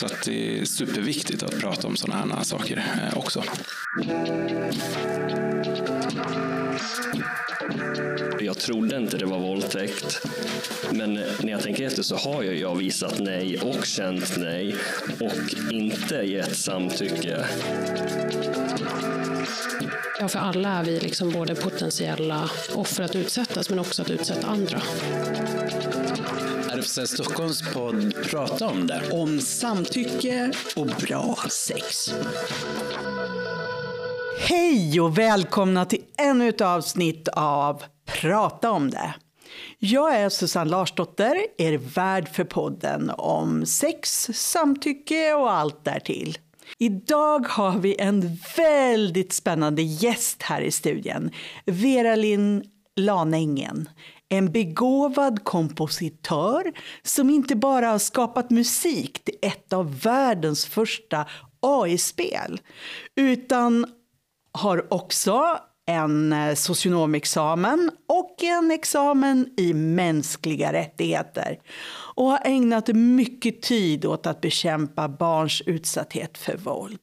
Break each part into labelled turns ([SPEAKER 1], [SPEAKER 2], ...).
[SPEAKER 1] Så att det är superviktigt att prata om sådana här saker eh, också.
[SPEAKER 2] Jag trodde inte det var våldtäkt. Men när jag tänker efter så har jag visat nej och känt nej och inte gett samtycke.
[SPEAKER 3] Ja, för alla är vi liksom både potentiella offer att utsättas men också att utsätta andra.
[SPEAKER 4] RFSL Stockholms podd Prata om det.
[SPEAKER 5] Om samtycke och bra sex. Hej och välkomna till ännu ett avsnitt av Prata om det. Jag är Susanne Larsdotter, er värd för podden om sex, samtycke och allt därtill. Idag har vi en väldigt spännande gäst här i studion. Vera-Linn Lanängen. En begåvad kompositör som inte bara har skapat musik till ett av världens första AI-spel utan har också en eh, socionomexamen och en examen i mänskliga rättigheter och har ägnat mycket tid åt att bekämpa barns utsatthet för våld.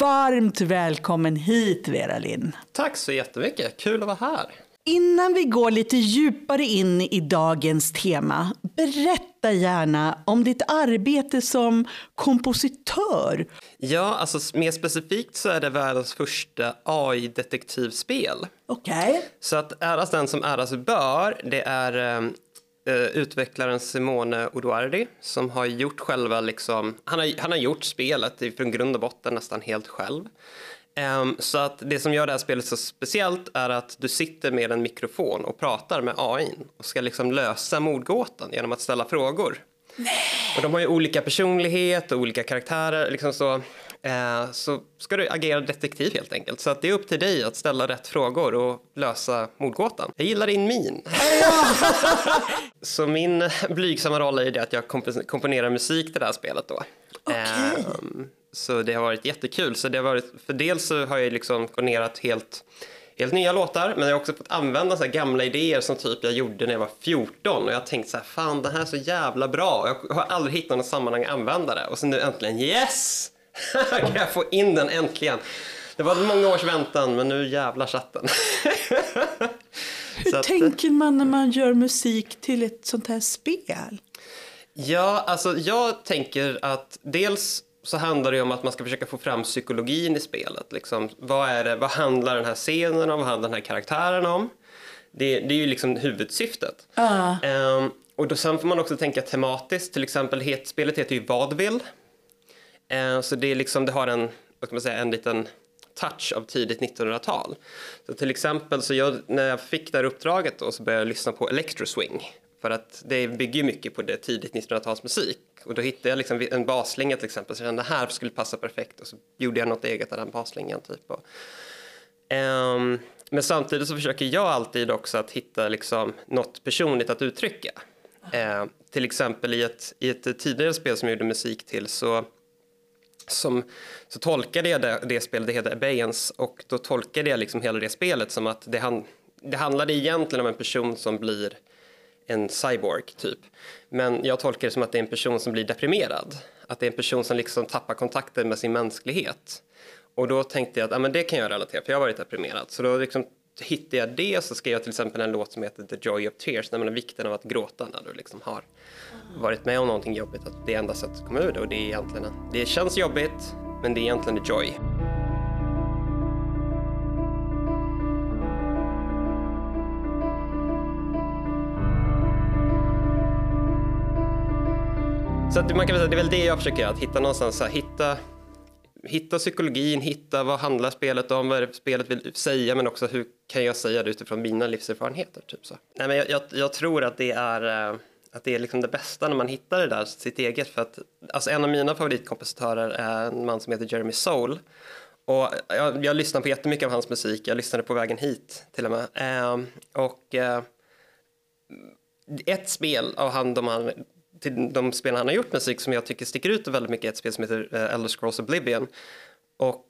[SPEAKER 5] Varmt välkommen hit, Vera Linn.
[SPEAKER 6] Tack så jättemycket. Kul att vara här.
[SPEAKER 5] Innan vi går lite djupare in i dagens tema, berätta gärna om ditt arbete som kompositör.
[SPEAKER 6] Ja, alltså mer specifikt så är det världens första AI-detektivspel.
[SPEAKER 5] Okej. Okay.
[SPEAKER 6] Så att äras den som äras bör, det är eh, utvecklaren Simone Oduardi som har gjort själva liksom, han har, han har gjort spelet från grund och botten nästan helt själv. Um, så att det som gör det här spelet så speciellt är att du sitter med en mikrofon och pratar med AI och ska liksom lösa mordgåtan genom att ställa frågor.
[SPEAKER 5] Nej.
[SPEAKER 6] Och de har ju olika personlighet och olika karaktärer. Liksom så, uh, så ska du agera detektiv helt enkelt. Så att det är upp till dig att ställa rätt frågor och lösa mordgåtan. Jag gillar din min. så min blygsamma roll är det att jag komponerar musik till det här spelet då.
[SPEAKER 5] Okay.
[SPEAKER 6] Um, så det har varit jättekul. Så det har varit, för dels så har jag liksom komponerat helt, helt nya låtar men jag har också fått använda så gamla idéer som typ jag gjorde när jag var 14 och jag har tänkt så här, fan det här är så jävla bra. Jag har aldrig hittat något sammanhang att använda det och så nu äntligen yes! kan jag få in den äntligen. Det var många års väntan men nu jävlar satt den.
[SPEAKER 5] Hur att, tänker man när man gör musik till ett sånt här spel?
[SPEAKER 6] Ja, alltså jag tänker att dels så handlar det om att man ska försöka få fram psykologin i spelet. Liksom, vad, är det, vad handlar den här scenen om? Vad handlar den här karaktären om? Det, det är ju liksom huvudsyftet.
[SPEAKER 5] Uh.
[SPEAKER 6] Um, och då sen får man också tänka tematiskt. Till exempel, het, spelet heter ju Vadvill. Uh, så det, är liksom, det har en, vad ska man säga, en liten touch av tidigt 1900-tal. Så till exempel, så jag, när jag fick det här uppdraget då, så började jag lyssna på Electro Swing. För att det bygger mycket på det tidigt 1900-talsmusik. Och då hittade jag liksom en basslinga till exempel, så den här skulle passa perfekt. Och så gjorde jag något eget av den basslingan. Typ. Och, um, men samtidigt så försöker jag alltid också att hitta liksom något personligt att uttrycka. Uh, till exempel i ett, i ett tidigare spel som jag gjorde musik till så som, så tolkade jag det, det spelet, det heter Abeyance, och då tolkade jag liksom hela det spelet som att det, han, det handlade egentligen om en person som blir en cyborg typ. Men jag tolkar det som att det är en person som blir deprimerad. Att det är en person som liksom tappar kontakten med sin mänsklighet. Och då tänkte jag att ah, men det kan jag relatera för jag har varit deprimerad. Så då liksom hittade jag det så skrev jag till exempel en låt som heter The Joy of Tears, nämligen vikten av att gråta när du liksom har varit med om någonting jobbigt. Att det är enda sättet att komma ur det och det är egentligen, det känns jobbigt men det är egentligen the joy. Så att man kan säga det är väl det jag försöker göra, att hitta någonstans, här, hitta, hitta psykologin, hitta vad handlar spelet om, vad är det spelet vill säga, men också hur kan jag säga det utifrån mina livserfarenheter. Typ så. Nej, men jag, jag, jag tror att det är, eh, att det är liksom det bästa när man hittar det där, sitt eget. För att, alltså en av mina favoritkompositörer är en man som heter Jeremy Soul. Och jag, jag lyssnar på jättemycket av hans musik, jag lyssnade på vägen hit till och med. Eh, och eh, ett spel av han, de han till de spel han har gjort musik som jag tycker sticker ut väldigt mycket ett spel som heter eh, Elder Scrolls Oblivion. Och,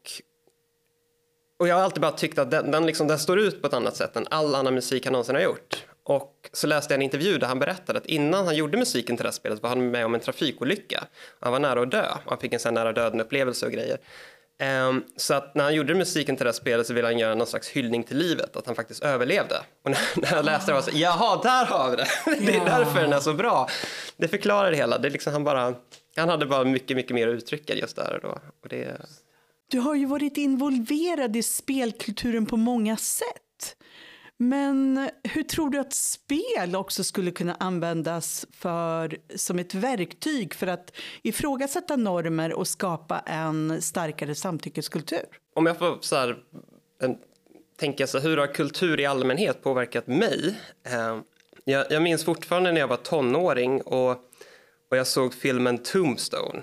[SPEAKER 6] och jag har alltid bara tyckt att den, den, liksom, den står ut på ett annat sätt än all annan musik han någonsin har gjort. Och så läste jag en intervju där han berättade att innan han gjorde musiken till det här spelet var han med om en trafikolycka. Han var nära att dö. Han fick en sån nära döden-upplevelse och grejer. Um, så att när han gjorde musiken till det här spelet så ville han göra någon slags hyllning till livet, att han faktiskt överlevde. Och när, när jag läste det var så jaha, där har vi det! det är därför den är så bra. Det förklarar det hela. Det är liksom han, bara, han hade bara mycket, mycket mer att uttrycka just där och då. Och det...
[SPEAKER 5] Du har ju varit involverad i spelkulturen på många sätt. Men hur tror du att spel också skulle kunna användas för, som ett verktyg för att ifrågasätta normer och skapa en starkare samtyckeskultur?
[SPEAKER 6] Om jag får så här, en, tänka så hur har kultur i allmänhet påverkat mig? Eh, jag, jag minns fortfarande när jag var tonåring och, och jag såg filmen Tombstone.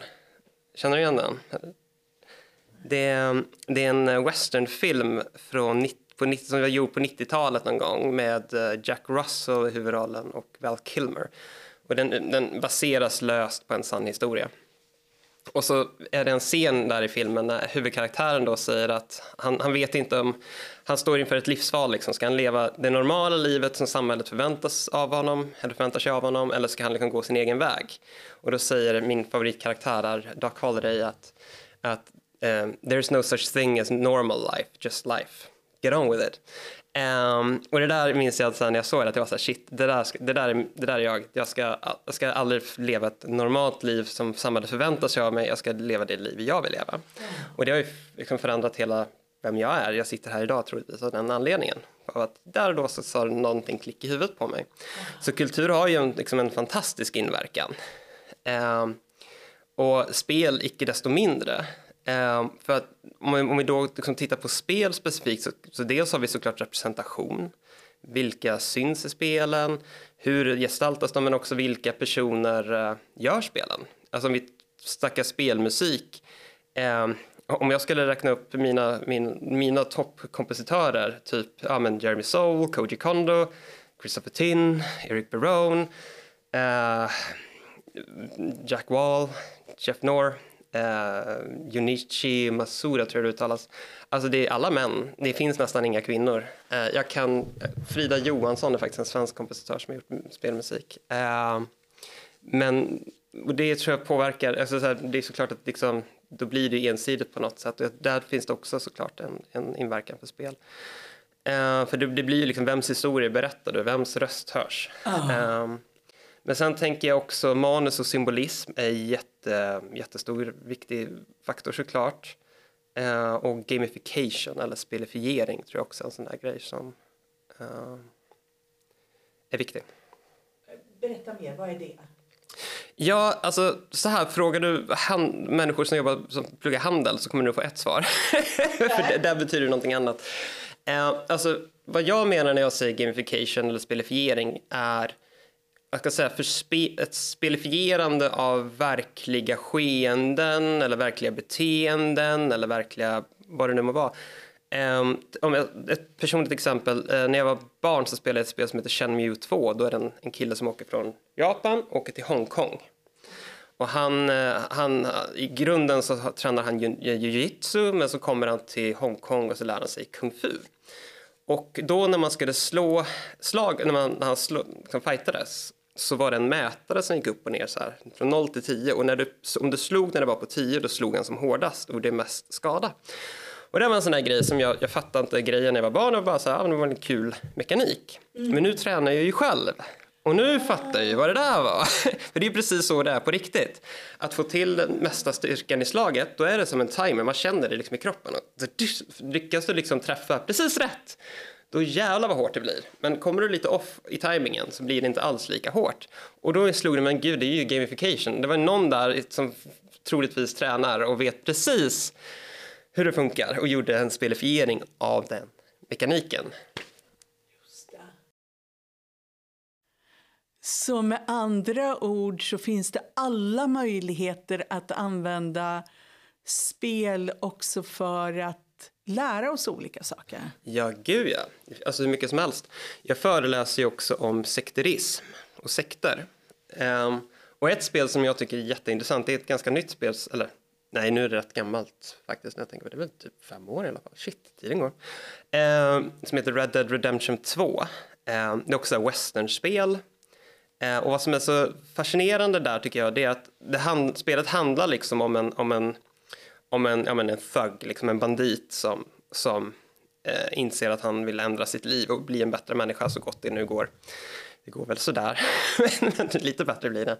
[SPEAKER 6] Känner du igen den? Det, det är en westernfilm från 90 på 90, som var gjord på 90-talet någon gång med eh, Jack Russell i huvudrollen och Val Kilmer. Och den, den baseras löst på en sann historia. Och så är det en scen där i filmen när huvudkaraktären då säger att han, han vet inte om... Han står inför ett livsval. Liksom. Ska han leva det normala livet som samhället förväntas av honom, eller förväntar sig av honom eller ska han liksom gå sin egen väg? Och då säger min favoritkaraktär Doc Holliday att, att um, “There's no such thing as normal life, just life” get on with it. Um, och det där minns jag att när jag såg det, att jag var så här, shit, det där, det där, är, det där är jag. Jag ska, jag ska aldrig leva ett normalt liv som samhället förväntar sig av mig. Jag ska leva det liv jag vill leva. Mm. Och det har ju liksom förändrat hela vem jag är. Jag sitter här idag troligtvis av den anledningen. Av att där och då så sa någonting klick i huvudet på mig. Mm. Så kultur har ju en, liksom en fantastisk inverkan. Um, och spel icke desto mindre Ehm, för att om vi, om vi då liksom tittar på spel specifikt så, så dels har vi såklart representation. Vilka syns i spelen? Hur gestaltas de? Men också vilka personer eh, gör spelen? Alltså om vi snackar spelmusik. Eh, om jag skulle räkna upp mina, min, mina toppkompositörer, typ ja, men Jeremy Soule, Koji Kondo, Christopher Tin, Eric Barone, eh, Jack Wall, Jeff Noor eh, Junichi Masuda tror jag det uttalas. Alltså det är alla män, det finns nästan inga kvinnor. Eh, jag kan, Frida Johansson är faktiskt en svensk kompositör som har gjort spelmusik. Eh, men och det tror jag påverkar, alltså så här, det är såklart att liksom, då blir det ensidigt på något sätt. Och där finns det också såklart en, en inverkan för spel. Uh, för det, det, blir ju liksom vems historia berättar du, vems röst hörs. Uh. Men sen tänker jag också manus och symbolism är jätte, jättestor, viktig faktor såklart. Uh, och gamification eller spelifiering tror jag också är en sån där grej som uh, är viktig.
[SPEAKER 5] Berätta mer, vad är det?
[SPEAKER 6] Ja, alltså så här, frågar du hand, människor som jobbar som pluggar handel så kommer du få ett svar. För det, där betyder någonting annat. Uh, alltså, vad jag menar när jag säger gamification eller spelifiering är jag ska säga, för spe, ett spelifierande av verkliga skeenden eller verkliga beteenden eller verkliga, vad det nu må vara. Um, om jag, ett personligt exempel, uh, när jag var barn så spelade jag ett spel som heter Shenmue 2. Då är det en, en kille som åker från Japan och åker till Hongkong. Och han, uh, han, I grunden så tränar han jujutsu men så kommer han till Hongkong och så lär han sig kung fu. Och då när man skulle slå slag, när, man, när han slå, liksom fightades så var det en mätare som gick upp och ner så här, från 0 till 10 och när du, om du slog när det var på 10 då slog han som hårdast och det mest skada. Och det var en sån där grej som jag, jag fattade inte grejen när jag var barn och bara så här, ah, det var en kul mekanik. Mm. Men nu tränar jag ju själv. Och nu fattar jag ju vad det där var. För det är precis så det är på riktigt. Att få till den mesta styrkan i slaget, då är det som en timer. Man känner det liksom i kroppen. Och lyckas du liksom träffa precis rätt, då jävlar vad hårt det blir. Men kommer du lite off i tajmingen så blir det inte alls lika hårt. Och då slog det mig, gud det är ju gamification. Det var någon där som troligtvis tränar och vet precis hur det funkar och gjorde en spelifiering av den mekaniken.
[SPEAKER 5] Så med andra ord så finns det alla möjligheter att använda spel också för att lära oss olika saker.
[SPEAKER 6] Ja, gud ja. Alltså hur mycket som helst. Jag föreläser ju också om sekterism och sekter. Um, och ett spel som jag tycker är jätteintressant, det är ett ganska nytt spel, eller nej, nu är det rätt gammalt faktiskt, när jag tänker på det, är väl typ fem år i alla fall, shit, tiden går. Um, som heter Red Dead Redemption 2. Um, ehm, det är också ett westernspel. Eh, och vad som är så fascinerande där tycker jag det är att det hand, spelet handlar liksom om en, om en, om en, ja, men en thug, liksom en bandit som, som eh, inser att han vill ändra sitt liv och bli en bättre människa så gott det nu går. Det går väl sådär, men lite bättre blir det.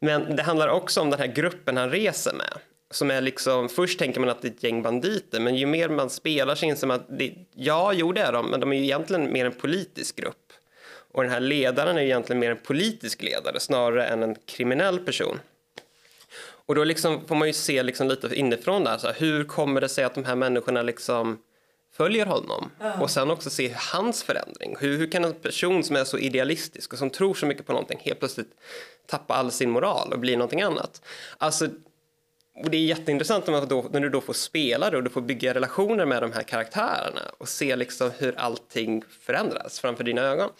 [SPEAKER 6] Men det handlar också om den här gruppen han reser med. Som är liksom, först tänker man att det är ett gäng banditer, men ju mer man spelar så inser man att det, ja, jo det är de, men de är ju egentligen mer en politisk grupp. Och den här ledaren är egentligen mer en politisk ledare snarare än en kriminell person. Och då liksom får man ju se liksom lite inifrån där, så här, hur kommer det sig att de här människorna liksom följer honom? Uh. Och sen också se hans förändring. Hur, hur kan en person som är så idealistisk och som tror så mycket på någonting helt plötsligt tappa all sin moral och bli någonting annat? Alltså, och det är jätteintressant när, man då, när du då får spela det och du får bygga relationer med de här karaktärerna och se liksom hur allting förändras framför dina ögon.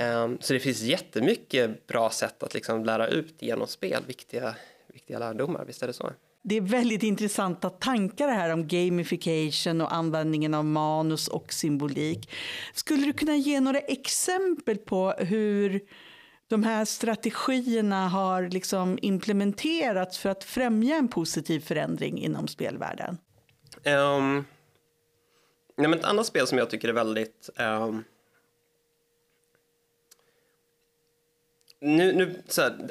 [SPEAKER 6] Um, så det finns jättemycket bra sätt att liksom lära ut genom spel, viktiga, viktiga lärdomar, visst är det så?
[SPEAKER 5] Det är väldigt intressanta tankar det här om gamification och användningen av manus och symbolik. Skulle du kunna ge några exempel på hur de här strategierna har liksom implementerats för att främja en positiv förändring inom spelvärlden?
[SPEAKER 6] Um, nej men ett annat spel som jag tycker är väldigt um, nu, nu, så här,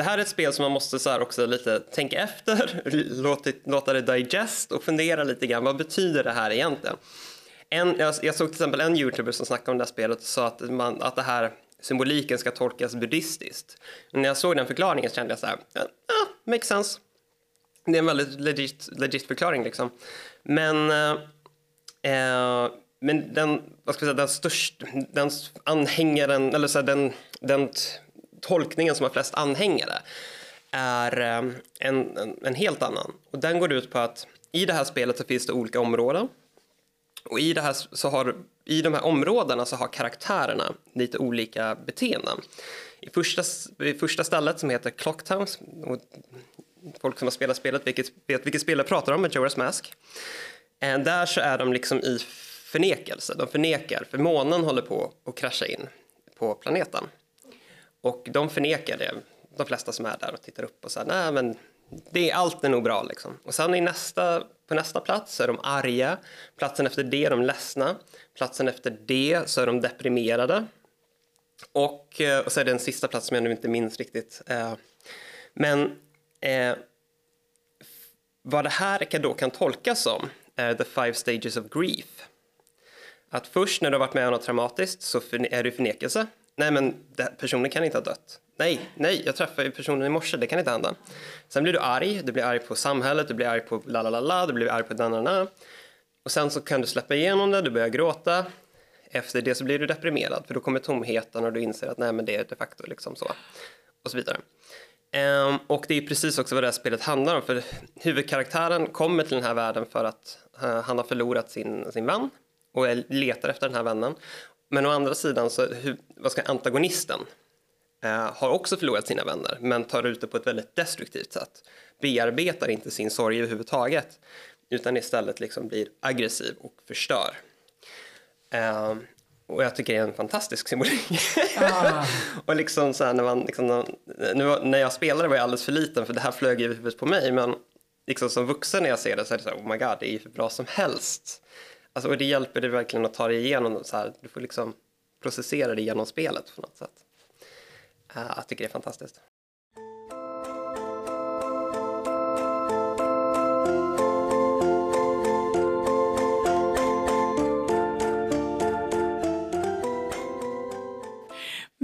[SPEAKER 6] det här är ett spel som man måste så också lite tänka efter, låta, låta det digest och fundera lite grann. Vad betyder det här egentligen? En, jag, jag såg till exempel en youtuber som snackade om det här spelet och sa att, man, att det här symboliken ska tolkas buddhistiskt. när jag såg den förklaringen kände jag så här, ja, ah, makes sense. Det är en väldigt legit, legit förklaring liksom. Men, eh, eh men den, vad ska jag säga, den största, den anhängaren, eller så här, den, den tolkningen som har flest anhängare är eh, en, en, en helt annan. Och den går ut på att i det här spelet så finns det olika områden. Och i, det här så har, i de här områdena så har karaktärerna lite olika beteenden. I första, i första stället som heter Clocktown, och folk som har spelat spelet vilket, vet vilket spel jag pratar om, med Joras Mask. Eh, där så är de liksom i förnekelse, de förnekar, för månen håller på att krascha in på planeten. Och de förnekar det, de flesta som är där och tittar upp och säger nej men det, allt är nog bra liksom. Och sen i nästa, på nästa plats är de arga, platsen efter det är de ledsna, platsen efter det så är de deprimerade. Och, eh, och så är det en sista plats som jag nu inte minns riktigt. Eh, men eh, vad det här då kan tolkas som är the five stages of grief. Att först när du har varit med om något traumatiskt så är du förnekelse nej men personen kan inte ha dött. Nej, nej, jag träffade ju personen i morse, det kan inte hända. Sen blir du arg, du blir arg på samhället, du blir arg på la la la la, du blir arg på den na Och sen så kan du släppa igenom det, du börjar gråta. Efter det så blir du deprimerad för då kommer tomheten och du inser att nej men det är de facto liksom så. Och så vidare. Um, och det är precis också vad det här spelet handlar om för huvudkaraktären kommer till den här världen för att uh, han har förlorat sin, sin vän och letar efter den här vännen men å andra sidan så hur, vad ska antagonisten eh, har också förlorat sina vänner men tar ut det på ett väldigt destruktivt sätt. Bearbetar inte sin sorg överhuvudtaget utan istället liksom blir aggressiv och förstör. Eh, och jag tycker det är en fantastisk symbolik. Ah. och liksom så här, när, man, liksom, nu, när jag spelade var jag alldeles för liten för det här flög i huvudet på mig men liksom som vuxen när jag ser det så är det så här, oh my god, det är ju för bra som helst. Alltså, och det hjälper dig verkligen att ta dig igenom så här. Du får liksom processera det genom spelet på något sätt. Uh, jag tycker det är fantastiskt.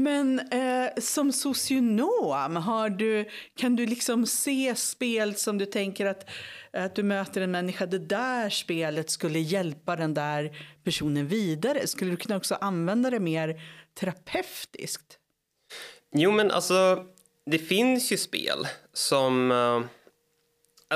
[SPEAKER 5] Men eh, som socionom, har du, kan du liksom se spel som du tänker att, att du möter en människa, det där spelet skulle hjälpa den där personen vidare? Skulle du kunna också använda det mer terapeutiskt?
[SPEAKER 6] Jo, men alltså, det finns ju spel som... Eh,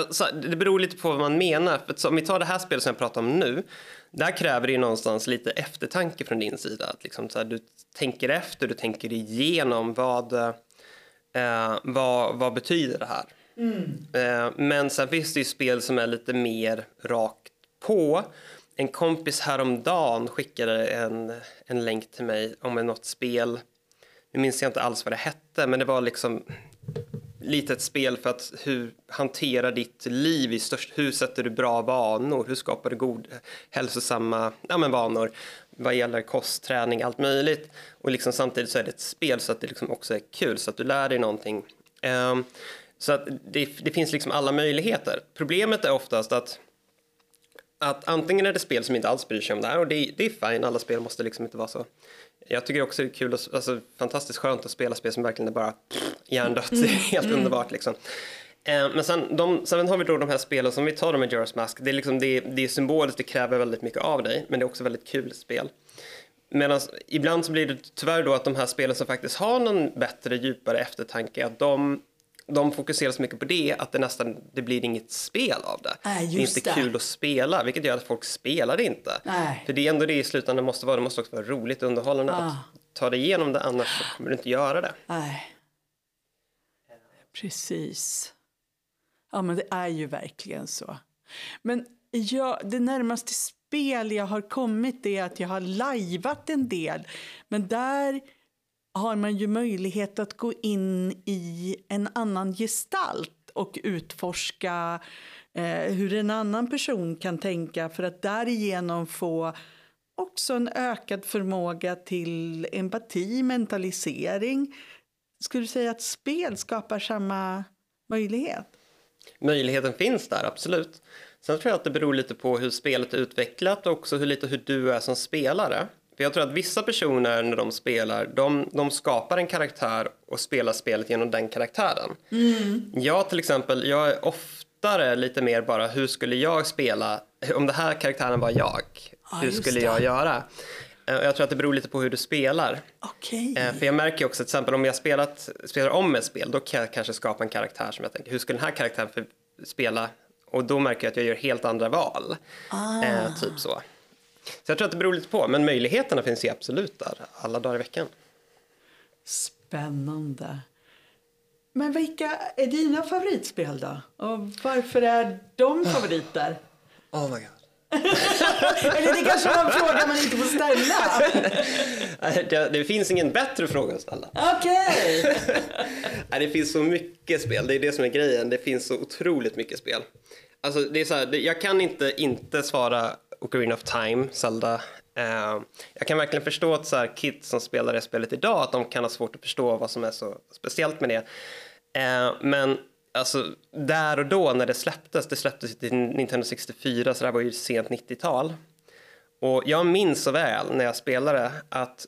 [SPEAKER 6] alltså, det beror lite på vad man menar. För om vi tar det här spelet som jag pratar om nu, där kräver det ju någonstans lite eftertanke från din sida. Att liksom så här, du tänker efter, du tänker igenom vad, eh, vad, vad betyder det här? Mm. Eh, men sen finns det ju spel som är lite mer rakt på en kompis häromdagen skickade en, en länk till mig om något spel. Nu minns jag inte alls vad det hette, men det var liksom lite ett spel för att hur hantera ditt liv i störst, hur sätter du bra vanor, hur skapar du god, hälsosamma ja, men vanor vad gäller kostträning, allt möjligt. Och liksom samtidigt så är det ett spel så att det liksom också är kul, så att du lär dig någonting. Um, så att det, det finns liksom alla möjligheter. Problemet är oftast att att antingen är det spel som inte alls bryr sig om det här och det, det är fine, alla spel måste liksom inte vara så. Jag tycker också det är kul, och, alltså, fantastiskt skönt att spela spel som verkligen är bara hjärndött, mm. helt mm. underbart liksom. Eh, men sen, de, sen har vi då de här spelen som vi tar med Majora's Mask, det är, liksom, det, det är symboliskt, det kräver väldigt mycket av dig, men det är också väldigt kul spel. Medan ibland så blir det tyvärr då att de här spelen som faktiskt har någon bättre, djupare eftertanke, att de de fokuserar så mycket på det att det nästan det blir inget spel av det.
[SPEAKER 5] Nej,
[SPEAKER 6] det är inte
[SPEAKER 5] det.
[SPEAKER 6] kul att spela, vilket gör att folk spelar det inte.
[SPEAKER 5] Nej.
[SPEAKER 6] För det är ändå det i slutändan måste vara. Det måste också vara roligt och underhållande ah. att ta dig igenom det, annars kommer du inte göra det.
[SPEAKER 5] Nej. Precis. Ja, men det är ju verkligen så. Men ja, det närmaste spel jag har kommit är att jag har lajvat en del. Men där har man ju möjlighet att gå in i en annan gestalt och utforska eh, hur en annan person kan tänka för att därigenom få också en ökad förmåga till empati, mentalisering. Skulle du säga att spel skapar samma möjlighet?
[SPEAKER 6] Möjligheten finns där, absolut. Sen tror jag att det beror lite på hur spelet är utvecklat och också hur lite hur du är som spelare. För jag tror att vissa personer när de spelar, de, de skapar en karaktär och spelar spelet genom den karaktären.
[SPEAKER 5] Mm.
[SPEAKER 6] Jag till exempel, jag är oftare lite mer bara hur skulle jag spela, om det här karaktären var jag,
[SPEAKER 5] ah,
[SPEAKER 6] hur skulle jag göra? Eh, jag tror att det beror lite på hur du spelar.
[SPEAKER 5] Okay.
[SPEAKER 6] Eh, för jag märker också till exempel om jag spelat, spelar om ett spel, då kan jag kanske skapa en karaktär som jag tänker, hur skulle den här karaktären spela? Och då märker jag att jag gör helt andra val.
[SPEAKER 5] Ah.
[SPEAKER 6] Eh, typ så. Så jag tror att det beror lite på, men möjligheterna finns ju absolut där, alla dagar i veckan.
[SPEAKER 5] Spännande. Men vilka är dina favoritspel då? Och varför är de favoriter?
[SPEAKER 6] Oh my god.
[SPEAKER 5] Eller det kanske var en fråga man inte får ställa.
[SPEAKER 6] det, det finns ingen bättre fråga att ställa.
[SPEAKER 5] Okej.
[SPEAKER 6] Okay. det finns så mycket spel, det är det som är grejen. Det finns så otroligt mycket spel. Alltså, det är så här, jag kan inte inte svara Ocarina of Time, Zelda. Eh, jag kan verkligen förstå att så här, kids som spelar det spelet idag, att de kan ha svårt att förstå vad som är så speciellt med det. Eh, men alltså, där och då när det släpptes, det släpptes till Nintendo 64, så det här var ju sent 90-tal. Och jag minns så väl när jag spelade att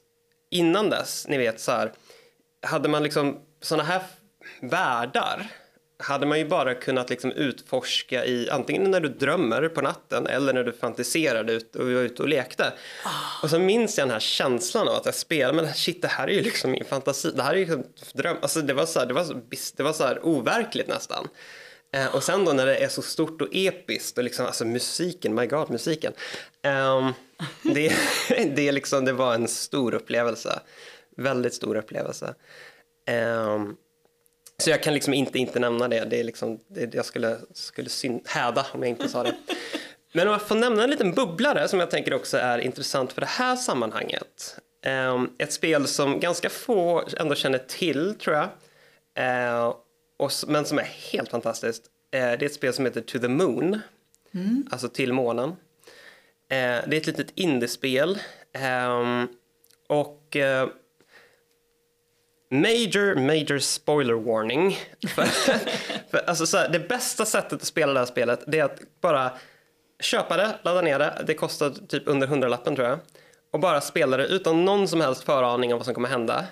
[SPEAKER 6] innan dess, ni vet så här, hade man liksom sådana här världar hade man ju bara kunnat liksom utforska i antingen när du drömmer på natten eller när du fantiserade ut och var ute och lekte. Oh. Och så minns jag den här känslan av att jag spelar, men shit det här är ju liksom min fantasi, det här är ju liksom dröm, alltså det var så här, det var så, det var så här overkligt nästan. Eh, och sen då när det är så stort och episkt och liksom, alltså musiken, my god musiken. Um, det, det, liksom, det var en stor upplevelse, väldigt stor upplevelse. Um, så jag kan liksom inte inte nämna det. det, är liksom, det jag skulle, skulle syn- häda om jag inte sa det. Men om jag får nämna en liten bubblare som jag tänker också är intressant för det här sammanhanget. Um, ett spel som ganska få ändå känner till, tror jag. Och, men som är helt fantastiskt. Uh, det är ett spel som heter To the Moon. Mm. Alltså till månen. Det är ett litet indiespel. Och Major, major spoiler warning. för, för, alltså så här, det bästa sättet att spela det här spelet det är att bara köpa det, ladda ner det. Det kostar typ under hundralappen tror jag. Och bara spela det utan någon som helst föraning om vad som kommer hända.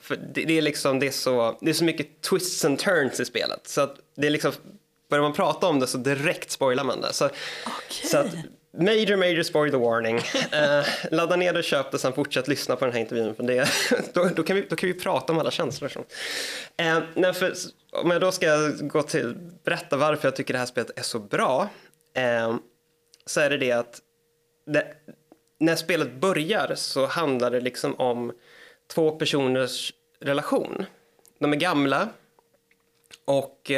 [SPEAKER 6] För det, det, är liksom, det är, så, det är så mycket twists and turns i spelet. Så att det är liksom, börjar man prata om det så direkt spoilar man det. Så,
[SPEAKER 5] okay.
[SPEAKER 6] så att, Major, major spoiler warning. Uh, ladda ner det, köp det, sen fortsätt lyssna på den här intervjun. För det, då, då, kan vi, då kan vi prata om alla känslor. Så. Uh, nej, för, om jag då ska gå till, berätta varför jag tycker det här spelet är så bra. Uh, så är det det att det, när spelet börjar så handlar det liksom om två personers relation. De är gamla och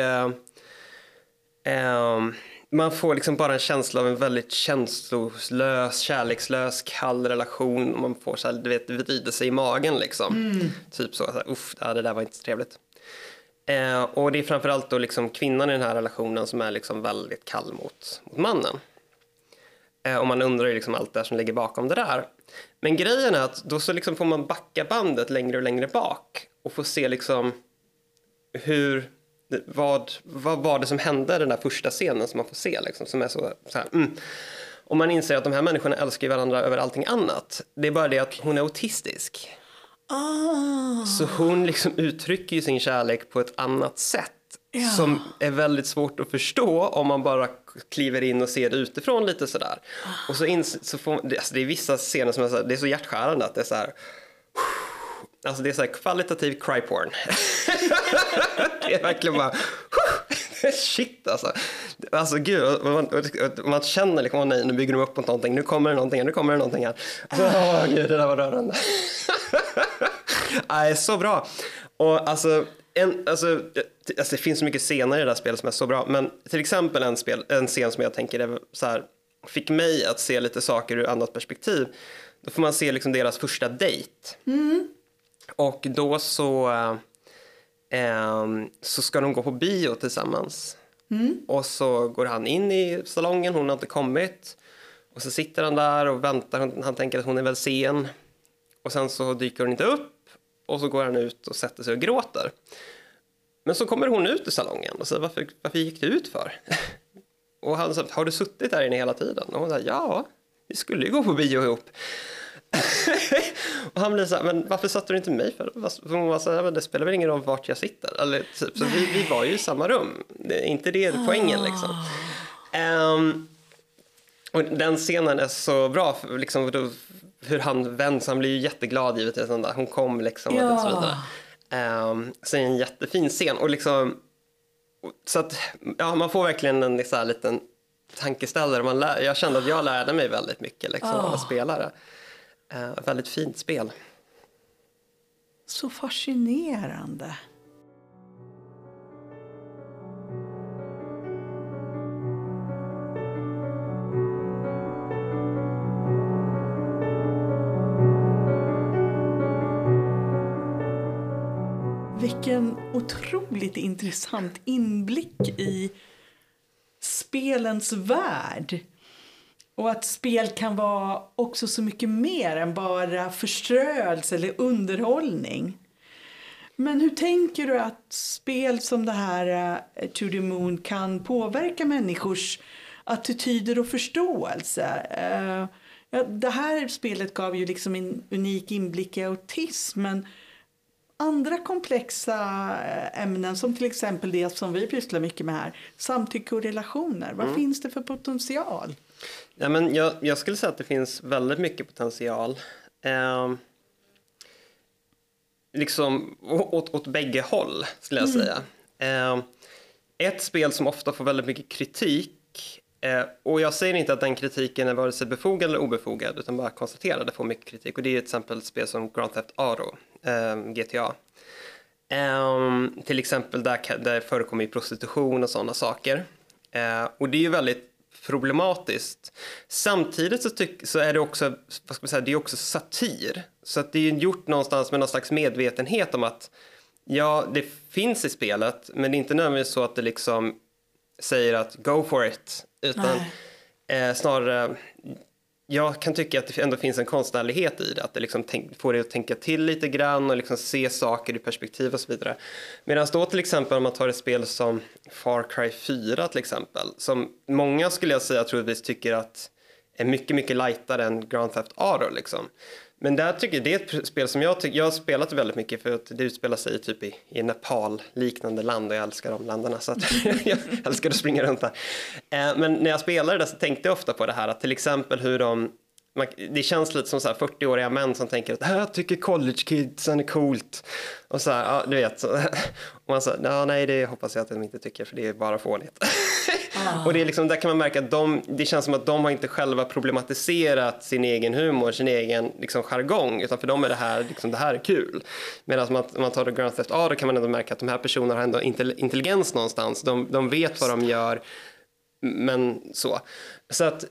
[SPEAKER 6] Ehm, man får liksom bara en känsla av en väldigt känslolös, kärlekslös, kall relation. Man får så här, du vet, vrida sig i magen liksom. Typ så, så här, uff, det där var inte så trevligt. Eh, och det är framförallt då liksom kvinnan i den här relationen som är liksom väldigt kall mot, mot mannen. Eh, och man undrar ju liksom allt det som ligger bakom det där. Men grejen är att då så liksom får man backa bandet längre och längre bak och få se liksom hur, vad, vad var det som hände den där första scenen som man får se liksom, som är så, så här, mm. Och man inser att de här människorna älskar varandra över allting annat. Det är bara det att hon är autistisk.
[SPEAKER 5] Ah.
[SPEAKER 6] Så hon liksom uttrycker sin kärlek på ett annat sätt
[SPEAKER 5] Ja.
[SPEAKER 6] som är väldigt svårt att förstå om man bara kliver in och ser det utifrån lite sådär. Och så, ins- så får, alltså det är vissa scener som är så, här- det är så hjärtskärande att det är så här. Alltså det är så här kvalitativ cry porn. det är verkligen bara shit alltså. Alltså gud, man, man känner liksom, åh nej nu bygger de upp mot någonting, nu kommer det någonting, nu kommer det någonting här. Så, åh gud, det där var rörande. Nej, så bra. Och alltså, en, alltså, alltså, det finns så mycket scener i det där spelet som är så bra. Men till exempel en, spel, en scen som jag tänker är så här, fick mig att se lite saker ur annat perspektiv. Då får man se liksom deras första dejt. Mm. Och då så, eh, så ska de gå på bio tillsammans. Och så går han in i salongen, hon har inte kommit. Och så sitter han där och väntar, han, tänker att hon är väl sen. Och sen så dyker hon inte upp och så går han ut och sätter sig och gråter. Men så kommer hon ut ur salongen och säger varför, varför gick du ut för? Och han säger, har du suttit där inne hela tiden? Och hon säger, ja, vi skulle ju gå på bio ihop. och han blir så här, men varför satte du inte mig för? För Hon var så här, men det spelar väl ingen roll vart jag sitter? Eller, typ, så vi, vi var ju i samma rum. Det är inte det poängen liksom. Ehm, och den scenen är så bra, för liksom, då, hur han vänds, han blir ju jätteglad givetvis. där, Hon kom liksom och
[SPEAKER 5] Ja.
[SPEAKER 6] så vidare. Um, så är det en jättefin scen och liksom så att ja, man får verkligen en så här, liten tankeställare. Man lär, jag kände att jag lärde mig väldigt mycket liksom, av att spela det. Eh, väldigt fint spel.
[SPEAKER 5] Så fascinerande. Vilken otroligt intressant inblick i spelens värld. Och att spel kan vara också så mycket mer än bara förströelse eller underhållning. Men hur tänker du att spel som det här uh, To the Moon kan påverka människors attityder och förståelse? Eh, ja, det här spelet gav ju liksom en unik inblick i autism men andra komplexa eh, ämnen som till exempel det som vi pysslar mycket med här, samtycke och relationer. Vad finns det för potential?
[SPEAKER 6] Ja, men jag, jag skulle säga att det finns väldigt mycket potential. Eh, liksom åt, åt bägge håll, skulle jag säga. Eh, ett spel som ofta får väldigt mycket kritik Eh, och jag säger inte att den kritiken är vare sig befogad eller obefogad utan bara konstaterar att det får mycket kritik och det är till exempel spel som Grand Theft Auto, eh, GTA. Ehm, till exempel där, där förekommer prostitution och sådana saker. Eh, och det är ju väldigt problematiskt. Samtidigt så, tyck, så är det också, vad ska man säga, det är också satir. Så att det är gjort någonstans med någon slags medvetenhet om att ja, det finns i spelet men det är inte nödvändigtvis så att det liksom säger att go for it. Utan eh, snarare, jag kan tycka att det ändå finns en konstnärlighet i det. Att det liksom tänk, får dig att tänka till lite grann och liksom se saker i perspektiv och så vidare. Medan då till exempel om man tar ett spel som Far Cry 4 till exempel. Som många skulle jag säga troligtvis tycker att är mycket, mycket lightare än Grand Theft Auto liksom. Men där tycker jag, det är ett spel som jag tycker, jag har spelat väldigt mycket för att det utspelar sig typ i, i Nepal liknande land och jag älskar de länderna så att jag älskar att springa runt där. Eh, men när jag spelade det så tänkte jag ofta på det här att till exempel hur de man, det känns lite som så här 40-åriga män som tänker att äh, det här tycker college kidsen är coolt. Och så här, ja, du vet. Så, och man säger, ja, nej, det hoppas jag att de inte tycker för det är bara fånigt. och det är liksom, där kan man märka att de, det känns som att de har inte själva problematiserat sin egen humor, sin egen liksom, jargong, utan för dem är det här, liksom, det här är kul. Medan om man, om man tar the Grand Theft A då kan man ändå märka att de här personerna har ändå intelligens någonstans. De, de vet vad de gör, men så. Så att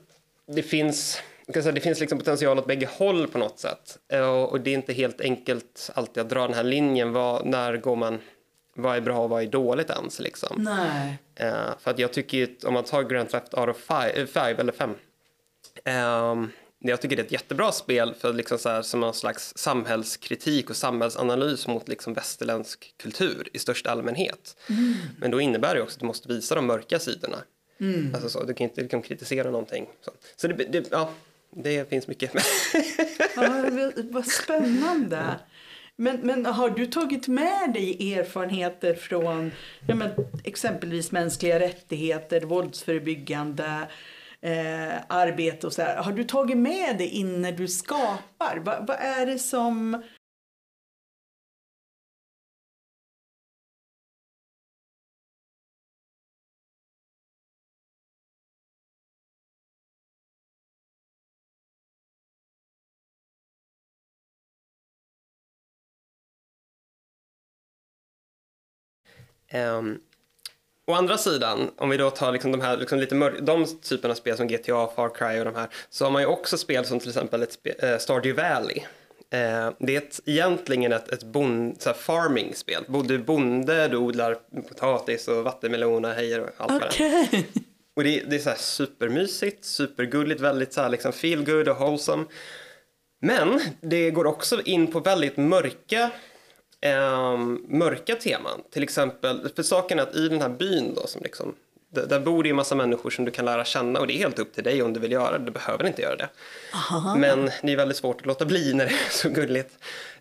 [SPEAKER 6] det finns det finns liksom potential åt bägge håll på något sätt. Och det är inte helt enkelt alltid att dra den här linjen. Vad, när går man, vad är bra och vad är dåligt ens? Liksom.
[SPEAKER 5] Nej.
[SPEAKER 6] Uh, för att jag tycker om man tar Grand Theft Auto 5 eller 5. Um, ehm, jag tycker det är ett jättebra spel för liksom så här, som någon slags samhällskritik och samhällsanalys mot liksom västerländsk kultur i största allmänhet. Mm. Men då innebär det också att du måste visa de mörka sidorna. Mm. Alltså så, du kan inte liksom kritisera någonting. Så, så det, det, ja, det finns mycket.
[SPEAKER 5] ja, vad spännande. Men, men har du tagit med dig erfarenheter från ja, men, exempelvis mänskliga rättigheter, våldsförebyggande eh, arbete och så här. Har du tagit med det in när du skapar? Va, vad är det som
[SPEAKER 6] Um, å andra sidan, om vi då tar liksom de här liksom lite mörk, de typerna av spel som GTA, Far Cry och de här, så har man ju också spel som till exempel ett spe, uh, Stardew Valley. Uh, det är ett, egentligen ett, ett bond, så farming-spel. Du är bonde, du odlar potatis och vattenmeloner, hejer och allt
[SPEAKER 5] okay.
[SPEAKER 6] det Och det, det är så supermysigt, supergulligt, väldigt så här liksom feel good och wholesome. Men det går också in på väldigt mörka eh, mörka teman. Till exempel, för saken är att i den här byn då, som liksom, där, bor det ju massa människor som du kan lära känna och det är helt upp till dig om du vill göra det. Du behöver inte göra det. Aha. Men det är väldigt svårt att låta bli när det är så gulligt.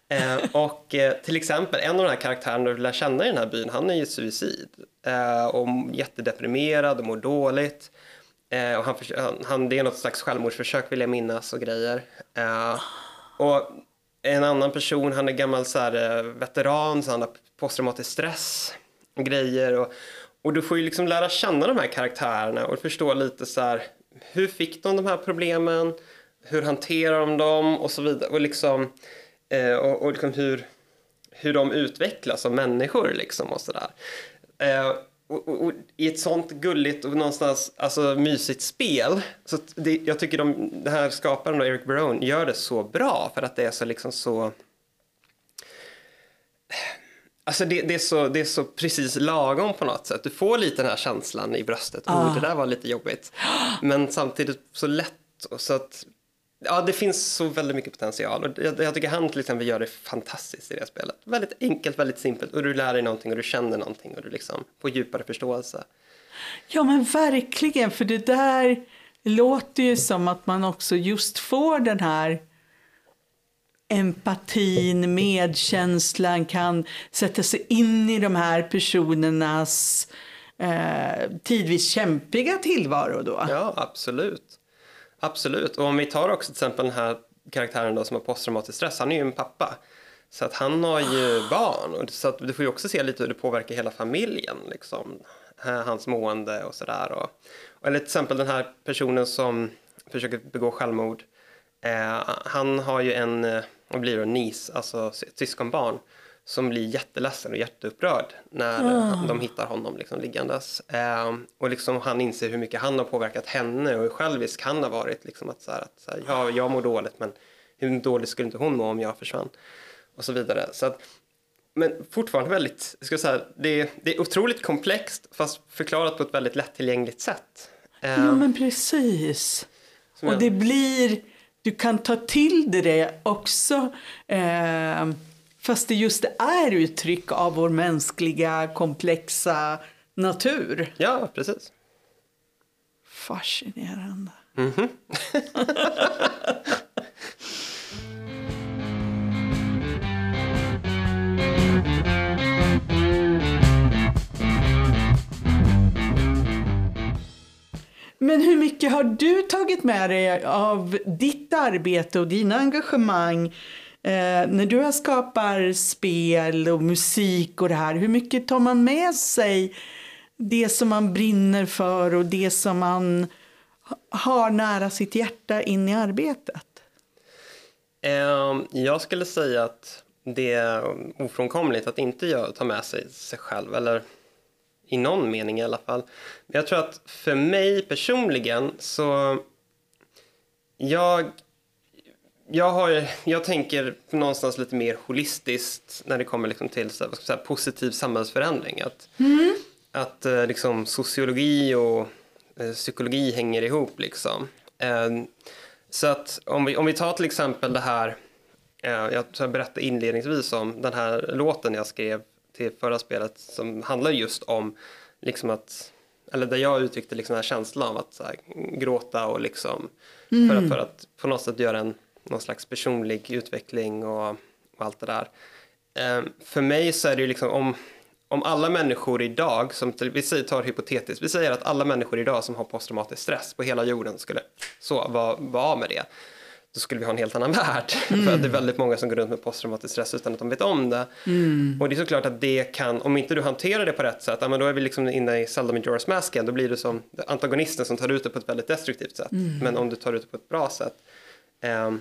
[SPEAKER 6] Eh, och eh, till exempel en av de här karaktärerna du lär känna i den här byn, han är ju suicid. Eh, och jättedeprimerad och mår dåligt. Eh, och han, han, det är något slags självmordsförsök vill jag minnas och grejer. Eh, och en annan person, han är gammal så här, eh, veteran, så han har posttraumatisk stress och grejer. Och, och du får ju liksom lära känna de här karaktärerna och förstå lite så här, hur fick de de här problemen? Hur hanterar de dem? Och så vidare. Och liksom, eh, och, och liksom hur, hur de utvecklas som människor liksom och sådär. Eh, och, och, och, i ett sånt gulligt och någonstans alltså, mysigt spel. Så det, jag tycker de, den här skaparen, då, Eric Barone, gör det så bra för att det är så liksom så... Alltså det, det, är så, det är så precis lagom på något sätt. Du får lite den här känslan i bröstet. Ah. Oh, det där var lite jobbigt. Men samtidigt så lätt. Så att Ja, det finns så väldigt mycket potential och jag, jag, tycker han till exempel gör det fantastiskt i det spelet. Väldigt enkelt, väldigt simpelt och du lär dig någonting och du känner någonting och du liksom får djupare förståelse.
[SPEAKER 5] Ja, men verkligen, för det där låter ju som att man också just får den här empatin, medkänslan, kan sätta sig in i de här personernas eh, tidvis kämpiga tillvaro då.
[SPEAKER 6] Ja, absolut. Absolut, och om vi tar också till exempel den här karaktären då som har posttraumatisk stress, han är ju en pappa. Så att han har ju barn, och så att du får ju också se lite hur det påverkar hela familjen, liksom. Hans mående och sådär. Och, eller till exempel den här personen som försöker begå självmord. Eh, han har ju en, eh, vad blir det, nis, alltså syskonbarn som blir jätteledsen och jätteupprörd när mm. de hittar honom liksom liggandes. Eh, och liksom han inser hur mycket han har påverkat henne och hur självisk han har varit. Liksom att så här, att så här, ja, jag mår dåligt men hur dåligt skulle inte hon må om jag försvann? Och så vidare. Så att, men fortfarande väldigt, ska säga, det, det är otroligt komplext fast förklarat på ett väldigt lättillgängligt sätt.
[SPEAKER 5] Eh, ja men precis. Och det blir, du kan ta till dig det också. Eh, Fast det just är uttryck av vår mänskliga komplexa natur.
[SPEAKER 6] Ja, precis.
[SPEAKER 5] Fascinerande.
[SPEAKER 6] Mm -hmm.
[SPEAKER 5] Men hur mycket har du tagit med dig av ditt arbete och dina engagemang eh, när du skapar spel och musik och det här? Hur mycket tar man med sig det som man brinner för och det som man har nära sitt hjärta in i arbetet?
[SPEAKER 6] Eh, Jag skulle säga att det är ofrånkomligt att inte ta med sig sig själv, eller i någon mening i alla fall. Men jag tror att för mig personligen så... Jag, jag, har, jag tänker någonstans lite mer holistiskt när det kommer liksom till så, säga, positiv samhällsförändring. Att, att eh, liksom, sociologi och eh, psykologi hänger ihop. Liksom. Eh, så att om vi, om vi tar till exempel det här, eh, jag berättade inledningsvis om den här låten jag skrev till förra spelet som handlar just om liksom att, eller där jag uttryckte liksom den här känslan av att här, gråta och liksom för, att, för att på något sätt göra en någon slags personlig utveckling och, och allt det där. Eh, för mig så är det ju liksom om, om alla människor idag, som till, vi säger, tar hypotetiskt, vi säger att alla människor idag som har posttraumatisk stress på hela jorden skulle så vara var av med det. Då skulle vi ha en helt annan värld. För att det är väldigt många som går runt med posttraumatisk stress utan att de vet om det. Och det är såklart att det kan, om inte du hanterar det på rätt sätt, ja, men då är vi liksom inne i Zelda Majora's Mask igen. Då blir det som antagonisten som tar ut det på ett väldigt destruktivt sätt. Men om du tar ut det på ett bra sätt, ehm,